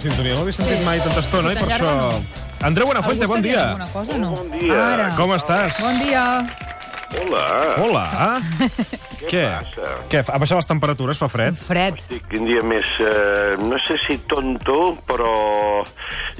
Sintonia, no l'he sentit Sí. mai tanta estona, i per tan això... llarga Andreu Buenafuente, Algú bon està dient dia. alguna Cosa, no? Bon dia. Ara. Com estàs? Bon dia. Hola. Hola. Què, Què? passa? Què? Ha baixat les temperatures? Fa fred? Fred. Estic quin dia més, eh, no sé si tonto, però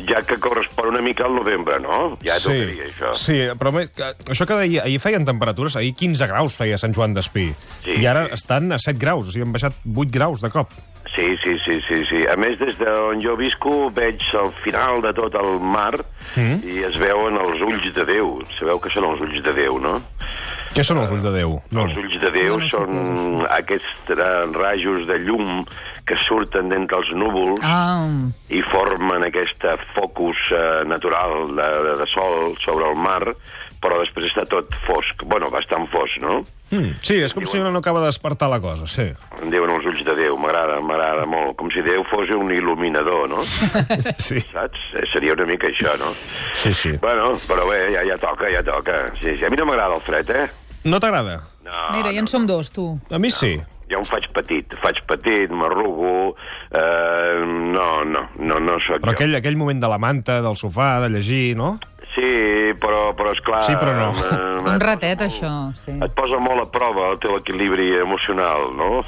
ja que correspon una mica al novembre, no? Ja tocaria això. Sí, però bé, que- això que ahir, ahir feien temperatures, ahir 15 graus feia Sant Joan d'Espí. Sí, I ara sí. estan a 7 graus, o sigui, han baixat 8 graus de cop. Sí, sí, sí, sí, sí. A més, des d'on jo visco veig al final de tot el mar Mm. i es veuen els ulls de Déu. Sabeu que són els ulls de Déu, no? Què són els ulls de Déu? No. Els ulls de Déu No, no sé són aquests eh, rajos de llum que surten d'entre els núvols Ah, i formen aquesta focus eh, natural de, de, de sol sobre el mar, però després està tot fosc. Bueno, bastant fosc, no? Mm, sí, és com si no acaba de despertar la cosa, sí. En diuen els ulls de Déu, m'agrada, m'agrada molt. Com si Déu fos un il·luminador, no? Sí, Saps? Eh, Seria una mica això, no? sí. sí. Bueno, però bé, ja, ja toca, ja toca. Sí, sí. A mi no m'agrada el fred, eh? No t'agrada? No, mira, ja en som dos, tu. A mi sí. Jo em faig petit, faig petit, m'arrugo... Eh, no, no, no, no sóc Però jo. aquell, aquell moment de la manta, del sofà, de llegir, no? Sí, però, però esclar... Sí, però no. eh, Un ratet, això, sí. et posa molt a prova el teu equilibri emocional, no?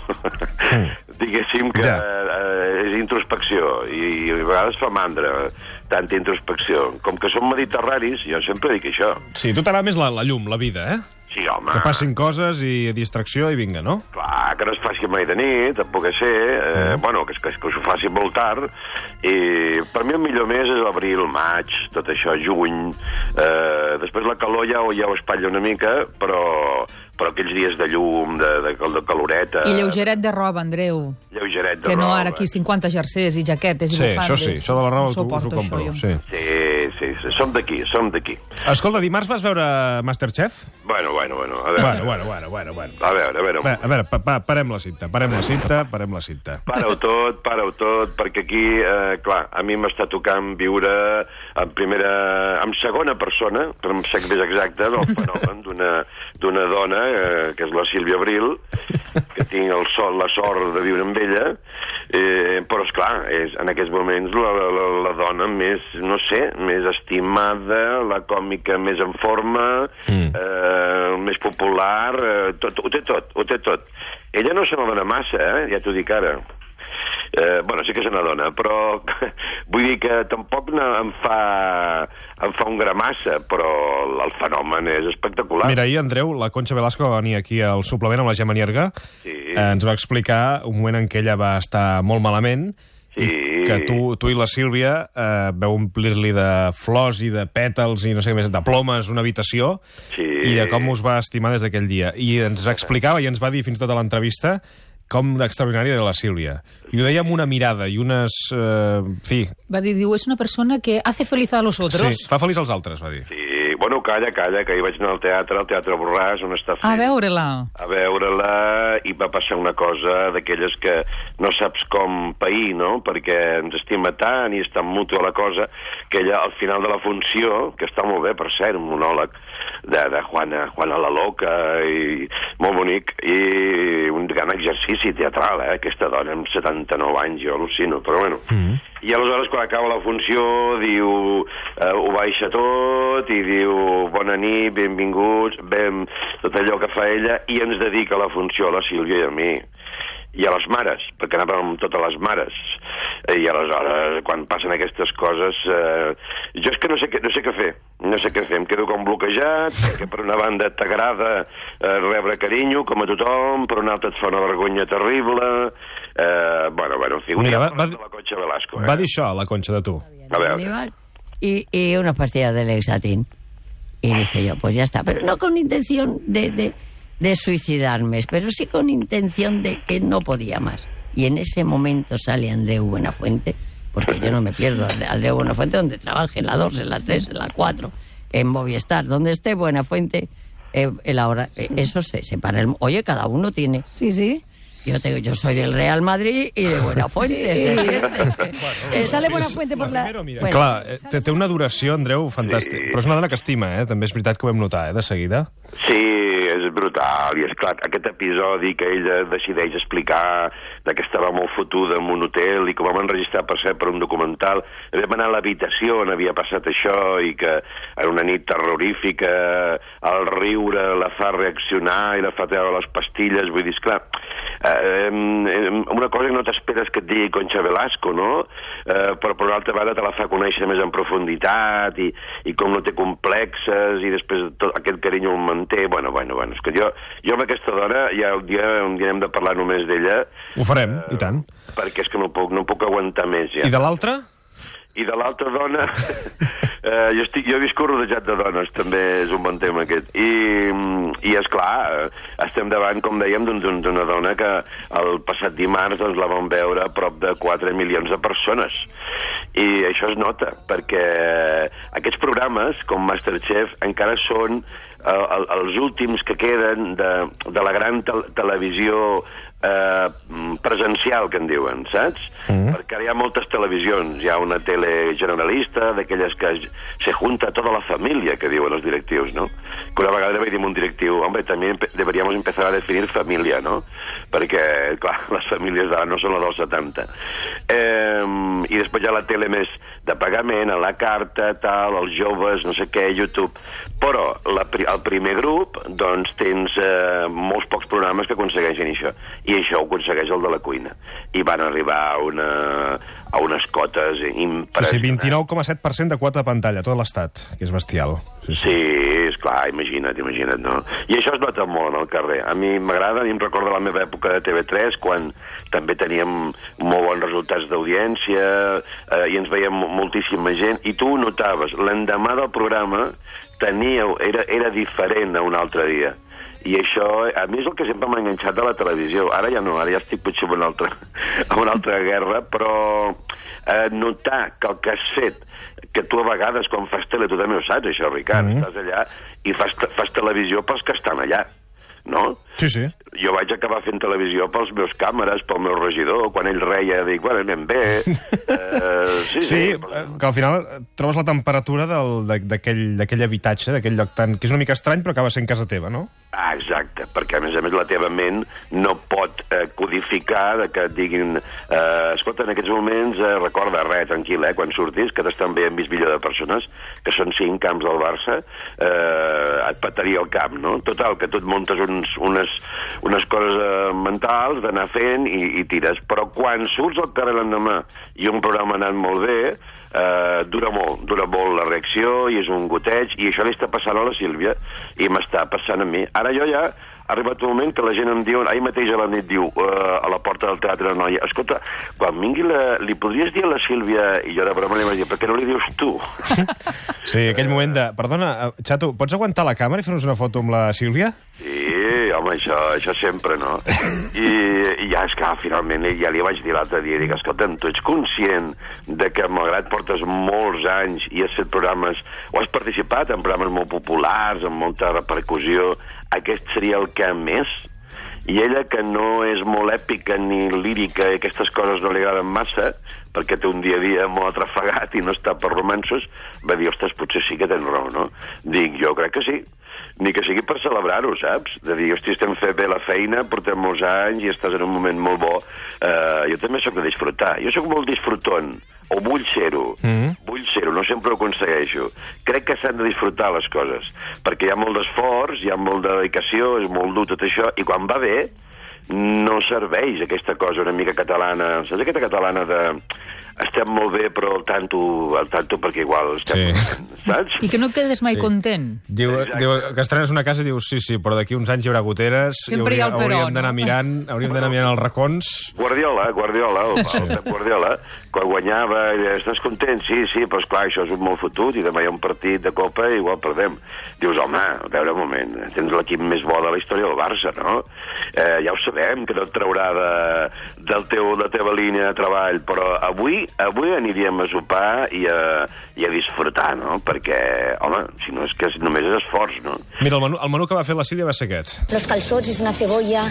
Diguéssim que Ja. eh, és introspecció i, i a vegades fa mandra tanta introspecció. Com que som mediterranis, jo sempre dic això. Sí, tu t'agrada més la, la llum, la vida, eh? Sí, home, Que passin coses i distracció i vinga, no? clar, que no es faci mai de nit, et pugui ser, eh, bueno, que, que, que us ho faci molt tard, i per mi el millor mes és l'abril, maig, tot això, juny, eh, després la calor ja, ho- ja ho espatlla una mica, però, però aquells dies de llum, de, de, de caloreta... I lleugeret de roba, Andreu. Lleugeret de Que no roba. ara aquí 50 jersers i jaquetes i Sí, bufandes. això sí, això de la roba No us ho suporto, compro, això, jo. sí. Sí, sí, sí, som d'aquí, som d'aquí. Escolta, dimarts vas veure Masterchef? Bueno, bueno, bueno, a veure... Bueno, bueno, bueno, bueno, bueno. A veure, a veure... Va, a veure, pa, pa, parem la cinta, parem la cinta, parem la cinta. Para-ho tot, para-ho tot, perquè aquí, eh, clar, a mi m'està tocant viure en primera... en segona persona, per ser més exacte, del fenomen d'una d'una dona, eh, que és la Sílvia Abril, que tinc el sol, la sort de viure amb ella, eh, però, és clar, és en aquests moments la, la, la dona més, no sé, més estimada, la còmica més en forma, Mm. eh, més popular, eh, tot, ho té tot, ho té tot. Ella no se n'adona massa, eh? ja t'ho dic ara. Eh, bueno, sí que se n'adona, però vull dir que tampoc no em fa, em fa un gra massa, però el fenomen és espectacular. Mira, ahir, Andreu, la Concha Velasco va venir aquí al suplement amb la Gemma Nierga, Sí. eh, ens va explicar un moment en què ella va estar molt malament, Sí. i que tu, tu i la Sílvia eh, veu omplir-li de flors i de pètals i no sé què més, de plomes una habitació, Sí. i de com us va estimar des d'aquell dia. I ens explicava i ens va dir fins i tot a l'entrevista com d'extraordinària era la Sílvia. I ho deia amb una mirada i unes... Eh, fi, Va dir, diu, és una persona que hace feliz a los otros. sí, fa feliç als altres, va dir. Sí, bueno, calla, calla, que ahir vaig anar al teatre, al Teatre Borràs, on està A fent... veure-la. a veure-la i va passar una cosa d'aquelles que no saps com pair, no? Perquè ens estima tant i és tan mútua la cosa que ella al final de la funció, que està molt bé, per cert, un monòleg de, de Juana, Juana la Loca, i molt bonic, i un gran exercici teatral, eh? Aquesta dona amb 79 anys, jo al·lucino, però bueno. Mm -hmm. I aleshores, quan acaba la funció, diu, eh, ho baixa tot, i diu, bona nit, benvinguts, ben, tot allò que fa ella, i ens dedica la funció a la Sílvia i a mi i a les mares, perquè anàvem amb totes les mares. Eh, I aleshores, quan passen aquestes coses, eh, jo és que no sé, què, no sé què fer. No sé què fer, em quedo com bloquejat, perquè per una banda t'agrada eh, rebre carinyo, com a tothom, per una altra et fa una vergonya terrible... Eh, bueno, bueno, en fi, un Mira, va- va- de la Concha Velasco, eh? Va dir això, la Concha, de tu. A veure. Aníbal, y, y unas pastillas de Lexatin. Y dije yo, pues ya está. Pero no con intención de, de, de suicidarme, pero sí con intención de que no podía más. Y en ese momento sale Andreu Buenafuente, porque yo no me pierdo Andreu Buenafuente donde trabaje en la 2, en la 3, en la 4. en Movistar, donde esté Buenafuente, eh, el ahora, eh, eso se separa. El- oye, cada uno tiene. Sí, sí. Yo, tengo, yo soy del Real Madrid y de Buenafuente. ¿se entiende? Eh, sale Sí, Buenafuente por la... Primero, mira. Bueno. Clar, eh, té, té una duració, Andreu, fantàstic. Sí. Però és una dona que estima, eh? També és veritat que ho vam notar, eh, de seguida. Sí, és brutal, i és clar, aquest episodi que ella decideix explicar de que estava molt fotuda en un hotel i que ho vam enregistrar, per cert, per un documental, vam anar a l'habitació on havia passat això i que en una nit terrorífica el riure la fa reaccionar i la fa treure les pastilles, vull dir, esclar, eh, una cosa que no t'esperes que et digui Concha Velasco, no? Eh, però per una altra banda te la fa conèixer més en profunditat i, i com no té complexes i després tot aquest carinyo el manté. Bueno, bueno, bueno, és que jo, jo amb aquesta dona ja un dia, un dia hem de parlar només d'ella Ho farem, i tant. perquè és que no puc, no puc aguantar més ja. I de l'altra? I de l'altra dona, eh, jo, estic, jo he viscut rodejat de dones, també és un bon tema aquest. I, i és clar, estem davant, com dèiem, d'un- d'una dona que el passat dimarts doncs, la vam veure prop de 4 milions de persones. I això es nota, perquè aquests programes, com Masterchef, encara són eh, el- els últims que queden de, de la gran tel televisió eh, presencial, que en diuen, saps? Mm. Perquè ara hi ha moltes televisions, hi ha una tele generalista, d'aquelles que se junta toda la família, que diuen els directius, no? Que una vegada vaig dir un directiu, hombre, també deberíamos empezar a definir família, no? Perquè, clar, les famílies d'ara no són les dels 70. Eh, I després hi ha la tele més de pagament, a la carta, tal, els joves, no sé què, YouTube. Però la, el primer grup, doncs, tens eh, molts pocs programes que aconsegueixen això. I això ho aconsegueix el de la cuina. I van arribar a, una, a unes cotes Sí, sí, impressionants. 29,7% de quota de pantalla, tot l'estat, que és bestial. Sí, sí. Sí, és clar, imagina't, imagina't, no? I això es nota molt al carrer. A mi m'agrada, a mi em recorda la meva època de TV3, quan també teníem molt bons resultats d'audiència eh, i ens veiem mo- moltíssima gent, i tu ho notaves. L'endemà del programa teníeu, era, era diferent a un altre dia. I això, a mi és el que sempre m'ha enganxat de la televisió. Ara ja no, ara ja estic potser en una altra, en una altra guerra, però eh, notar que el que has fet que tu a vegades quan fas tele, tu també ho saps això, Ricard, mm -hmm. estàs allà i fas, fas televisió pels que estan allà, no? Sí, sí. Jo vaig acabar fent televisió pels meus càmeres, pel meu regidor, quan ell reia, dic, bueno, anem bé. uh, sí, Sí, sí. eh, que al final eh, trobes la temperatura d'aquell habitatge, d'aquell lloc tan... que és una mica estrany, però acaba sent casa teva, no? Ah, exacte, perquè a més a més la teva ment no pot eh, codificar de que et diguin eh, escolta, en aquests moments eh, recorda res, tranquil, eh, quan surtis, que t'estan veient mig milió de persones, que són cinc camps del Barça, eh, et petaria el camp, no? Total, que tu et muntes uns, unes, unes coses eh, mentals d'anar fent i, i tires, però quan surts al carrer l'endemà i un programa ha anat molt bé, eh, dura molt, dura molt la reacció i és un goteig, i això li està passant a la Sílvia i m'està passant a mi. Ara jo ja ha arribat un moment que la gent em diu, ahir mateix a la nit diu, uh, a la porta del teatre noia, escolta, quan vingui la... li podries dir a la Sílvia, i jo de broma li vaig dir, per què no li dius tu? Sí, aquell moment de... Perdona, eh, Xato, pots aguantar la càmera i fer-nos una foto amb la Sílvia? Sí, home, això, això sempre, no? I, I ja, és que finalment ja li vaig dir l'altre dia, dic, escolta'm, tu ets conscient de que malgrat portes molts anys i has fet programes, o has participat en programes molt populars, amb molta repercussió, aquest seria el que més? I ella, que no és molt èpica ni lírica i aquestes coses no li agraden massa, perquè té un dia a dia molt atrafegat i no està per romansos, va dir, ostres, potser sí que tens raó, no? Dic, jo crec que sí. Ni que sigui per celebrar-ho, saps? De dir, hosti, estem fent bé la feina, portem molts anys i estàs en un moment molt bo. Uh, jo també sóc de disfrutar. Jo sóc molt disfruton, o vull ser-ho. Mhm. Vull ser-ho, no sempre ho aconsegueixo. Crec que s'han de disfrutar les coses, perquè hi ha molt d'esforç, hi ha molt de dedicació, és molt dur tot això, i quan va bé, no serveix aquesta cosa una mica catalana, saps aquesta catalana de estem molt bé però al tanto, al tanto perquè igual estem... Sí. Saps? I que no et quedes mai Sí. content. Diu, Exacte. diu que estrenes una casa i dius, sí, sí, però d'aquí uns anys hi haurà goteres, Sempre hi ha el però, hauríem d'anar no? mirant, hauríem d'anar mirant els racons... Guardiola, Guardiola, el, el Pep Guardiola, quan guanyava, i deia, estàs content? Sí, sí, però esclar, això és un molt fotut, i demà hi ha un partit de Copa i igual perdem. Dius, home, a veure un moment, tens l'equip més bo de la història del Barça, no? Eh, ja ho sabem sabem que no et traurà de, del teu, de la teva línia de treball, però avui avui aniríem a sopar i a, i a disfrutar, no? Perquè, home, si no és que només és esforç, no? Mira, el menú, el menú que va fer la Sílvia va ser aquest. Los calzots es una cebolla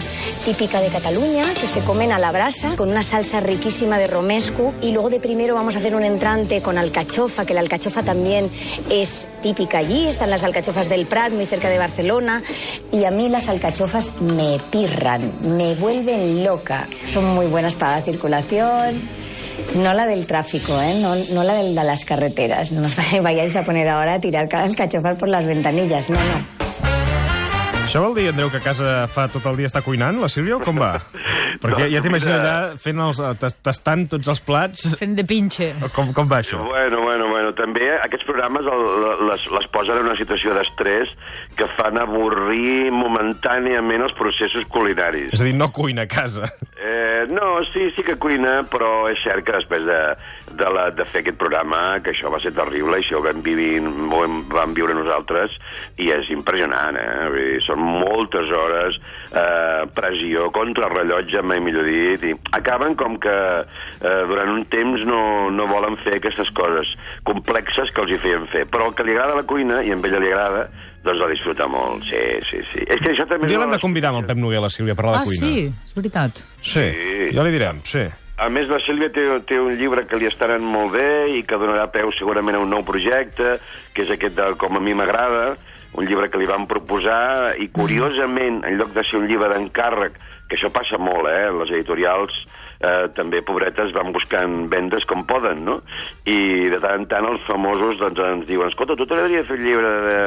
típica de Cataluña que se comen a la brasa con una salsa riquísima de romesco y luego de primero vamos a hacer un entrante con alcachofa, que la alcachofa también es típica allí, están las alcachofas del Prat, muy cerca de Barcelona y a mí las alcachofas me pirran, me vuelven loca, son muy buenas para la circulación. No la del tráfico, ¿eh? no, no la del, de las carreteras. No os vayáis a poner ahora a tirar las cachofas por las ventanillas. No, no. Això vol dir, Andreu, que a casa fa tot el dia està cuinant, la Sílvia, o com va? Perquè ja t'imagino allà fent els, tas- tastant tots els plats. Fent de pinche. Com, com va això? Bueno, bueno, bueno. També aquests programes el, les, les posen en una situació d'estrès que fan avorrir momentàniament els processos culinaris. És a dir, no cuina a casa. Eh, no, sí, sí que cuina, però és cert que després de, de, la, de fer aquest programa, que això va ser terrible, això ho vam, vivir, ho vam, vam viure nosaltres, i és impressionant, eh? Vull dir, són moltes hores, eh, pressió, contrarrellotge, mai millor dit, i acaben com que eh, durant un temps no, no volen fer aquestes coses complexes que els hi feien fer. Però el que li agrada a la cuina, i a ella li agrada, doncs la disfruta molt, sí, sí, sí. És que això també... Un dia és l'hem de convidar amb el Pep Noguer a la Sílvia a parlar Ah, de cuina. sí, és veritat. Sí, Sí. ja li direm, sí. A més, la Sílvia té, té un llibre que li estaran molt bé i que donarà peu segurament a un nou projecte, que és aquest de Com a mi m'agrada, un llibre que li van proposar, i curiosament, en lloc de ser un llibre d'encàrrec, que això passa molt, eh? Les editorials eh, també, pobretes, van buscant vendes com poden, no? I de tant en tant els famosos doncs, ens diuen escolta, tu t'agradaria fer llibre de,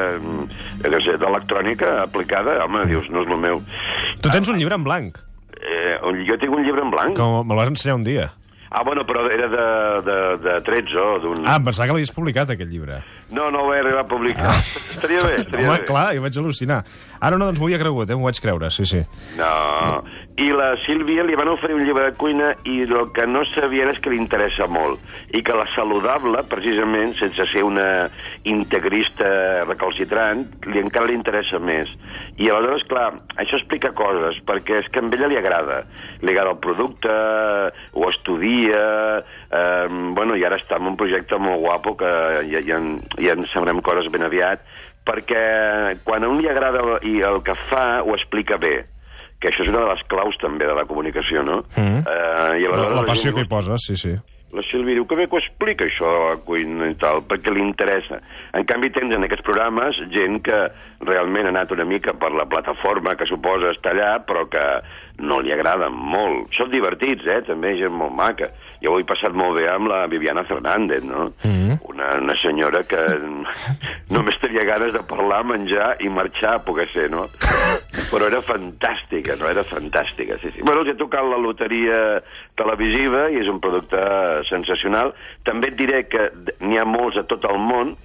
de, què sé, d'electrònica aplicada? Home, dius, no és el meu. Tu tens un llibre en blanc, Eh, jo tinc un llibre en blanc. que me'l vas ensenyar un dia. Ah, bueno, però era de, de, de 13 o d'un... Ah, em pensava que l'havies publicat, aquest llibre. No, no ho he arribat a publicar. Estaria bé, estaria Home, bé. clar, jo vaig al·lucinar. Ara no, doncs m'ho havia cregut, eh? m'ho vaig creure, sí, sí. No. I la Sílvia li van oferir un llibre de cuina i el que no sabia és que li interessa molt i que la saludable, precisament, sense ser una integrista recalcitrant, li encara li interessa més. I aleshores, clar, això explica coses, perquè és que a ella li agrada. Li agrada el producte, ho estudia, eh, bueno, i ara està en un projecte molt guapo que ja, ja, en- ja en sabrem coses ben aviat, perquè quan a un li agrada i el que fa ho explica bé que això és una de les claus també de la comunicació, no? Mhm. eh, i La, la passió gent que hi poses, sí, sí. La Sílvia diu que bé que ho explica això de la cuina i tal, perquè li interessa. En canvi tens en aquests programes gent que realment ha anat una mica per la plataforma que suposa estar allà, però que no li agraden molt. Són divertits, eh? També gent molt maca. Jo ho he passat molt bé amb la Viviana Fernández, no? Mhm. una, una senyora que només tenia ganes de parlar, menjar i marxar, poder ser, no? Però era fantàstica, no? Era fantàstica, sí, sí. Bueno, els he tocat la loteria televisiva i és un producte sensacional. També et diré que n'hi ha molts a tot el món,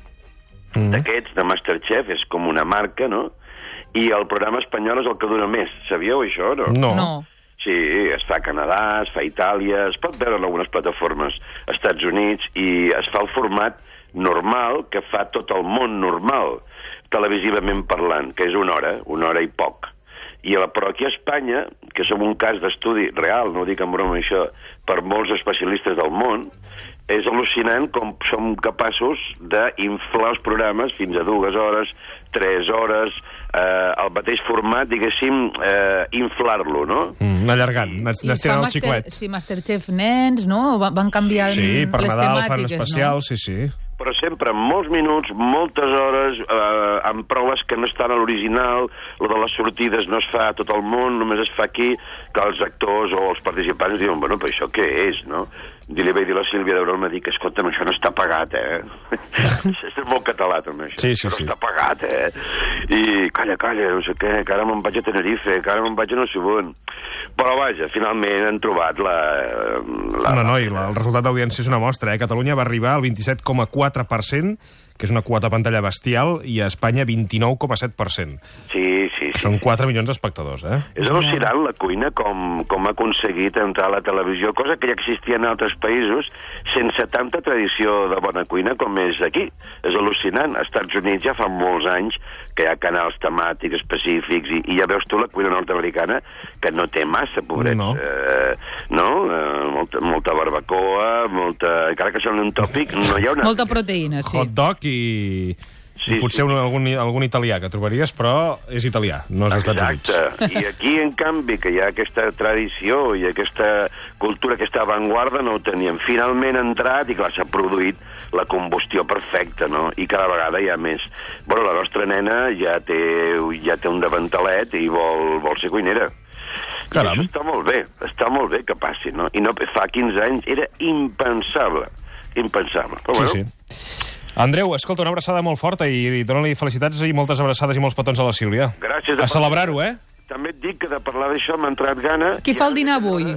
Mm. d'aquests, de Masterchef, és com una marca, no? I el programa espanyol és el que dura més. Sabíeu això, no? No. No. Sí, es fa a Canadà, es fa a Itàlia, es pot veure en algunes plataformes als Estats Units i es fa el format normal que fa tot el món normal, televisivament parlant, que és una hora, una hora i poc. I a la, però aquí a Espanya, que som un cas d'estudi real, no ho dic en broma això, per molts especialistes del món, és al·lucinant com som capaços d'inflar els programes fins a dues hores, tres hores, eh, el mateix format, diguéssim, eh, inflar-lo, no? Mm, allargant, n'estiren el xiclet. Sí, Masterchef nens, no? Va- Van canviant Sí, per les Nadal fan temàtiques, especials, sí, sí. però sempre en molts minuts, moltes hores, eh, amb proves que no estan a l'original, lo de les sortides no es fa a tot el món, només es fa aquí, que els actors o els participants diuen, bueno, però això què és, no? Dir-li bé dir a la Sílvia de Broma, dir que, escolta'm, això no està pagat, eh? és molt català, també, això. Sí, sí, això sí. no està pagat, eh? I calla, calla, no sé què, que ara me'n vaig a Tenerife, que ara me'n vaig a no sé on. Però, vaja, finalment han trobat la... la No, no, i la, el resultat d'audiència és una mostra. Eh? Catalunya va arribar al 27,4%, que és una quota pantalla bestial, i a Espanya 29,7%. Sí, sí, sí. Són 4 milions d'espectadors, eh? És al·lucinant la cuina com, com ha aconseguit entrar a la televisió, cosa que ja existia en altres països sense tanta tradició de bona cuina com és aquí. És al·lucinant. Als Estats Units ja fa molts anys que hi ha canals temàtics específics i, i ja veus tu la cuina nord-americana que no té massa, pobrets. No. Eh, no? Eh, molta, molta barbacoa, molta... encara que sembli un tòpic, no hi ha una... Molta proteïna, sí. Hot dog i... Sí, potser sí. un, algun, algun italià que trobaries, però és italià, no és dels Estats Units. Exacte. I aquí, en canvi, que hi ha aquesta tradició i aquesta cultura, aquesta avantguarda, no ho teníem. Finalment ha entrat i, clar, s'ha produït la combustió perfecta, no? I cada vegada hi ha més. Bueno, la nostra nena ja té, ja té un davantalet i vol, vol ser cuinera. Caram. I això està molt bé, està molt bé que passi, no? I no, fa 15 anys era impensable, impensable. Però, Sí, bueno, sí. Andreu, escolta, una abraçada molt forta i, i dona-li felicitats i moltes abraçades i molts petons a la Sílvia. Gràcies. A celebrar-ho, eh? També et dic que de parlar d'això m'ha entrat gana... Qui fa el dinar avui?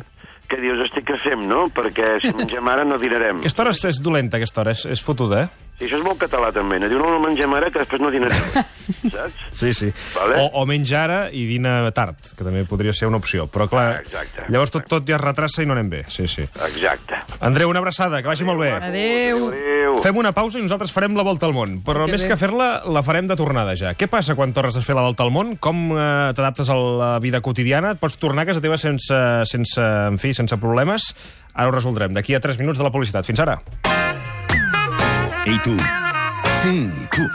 Que dius, estic que fem, no? Perquè si mengem ara no dinarem. Aquesta hora és, és dolenta, aquesta hora, és, és fotuda, eh? Sí, això és molt català, també. No diu, no, no mengem ara, que després no dinarem. Saps? Sí, sí. Vale. O, o menja ara i dina tard, que també podria ser una opció. Però, clar, Ah, exacte. llavors tot, tot ja es retrassa i no anem bé. Sí, sí. Exacte. Andreu, una abraçada, que vagi molt bé. Adéu. Adéu. Fem una pausa i nosaltres farem la volta al món. Però Que més bé. que fer-la, la farem de tornada ja. Què passa quan tornes a fer la volta al món? Com eh, t'adaptes a la vida quotidiana? Et pots tornar a casa teva sense, sense, en fi, sense problemes? Ara ho resoldrem. D'aquí a 3 minuts de la publicitat. Fins ara. Ei, tu. Sí, tu.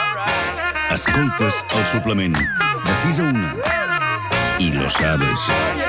Escoltes el suplement de 6 a 1. I lo sabes.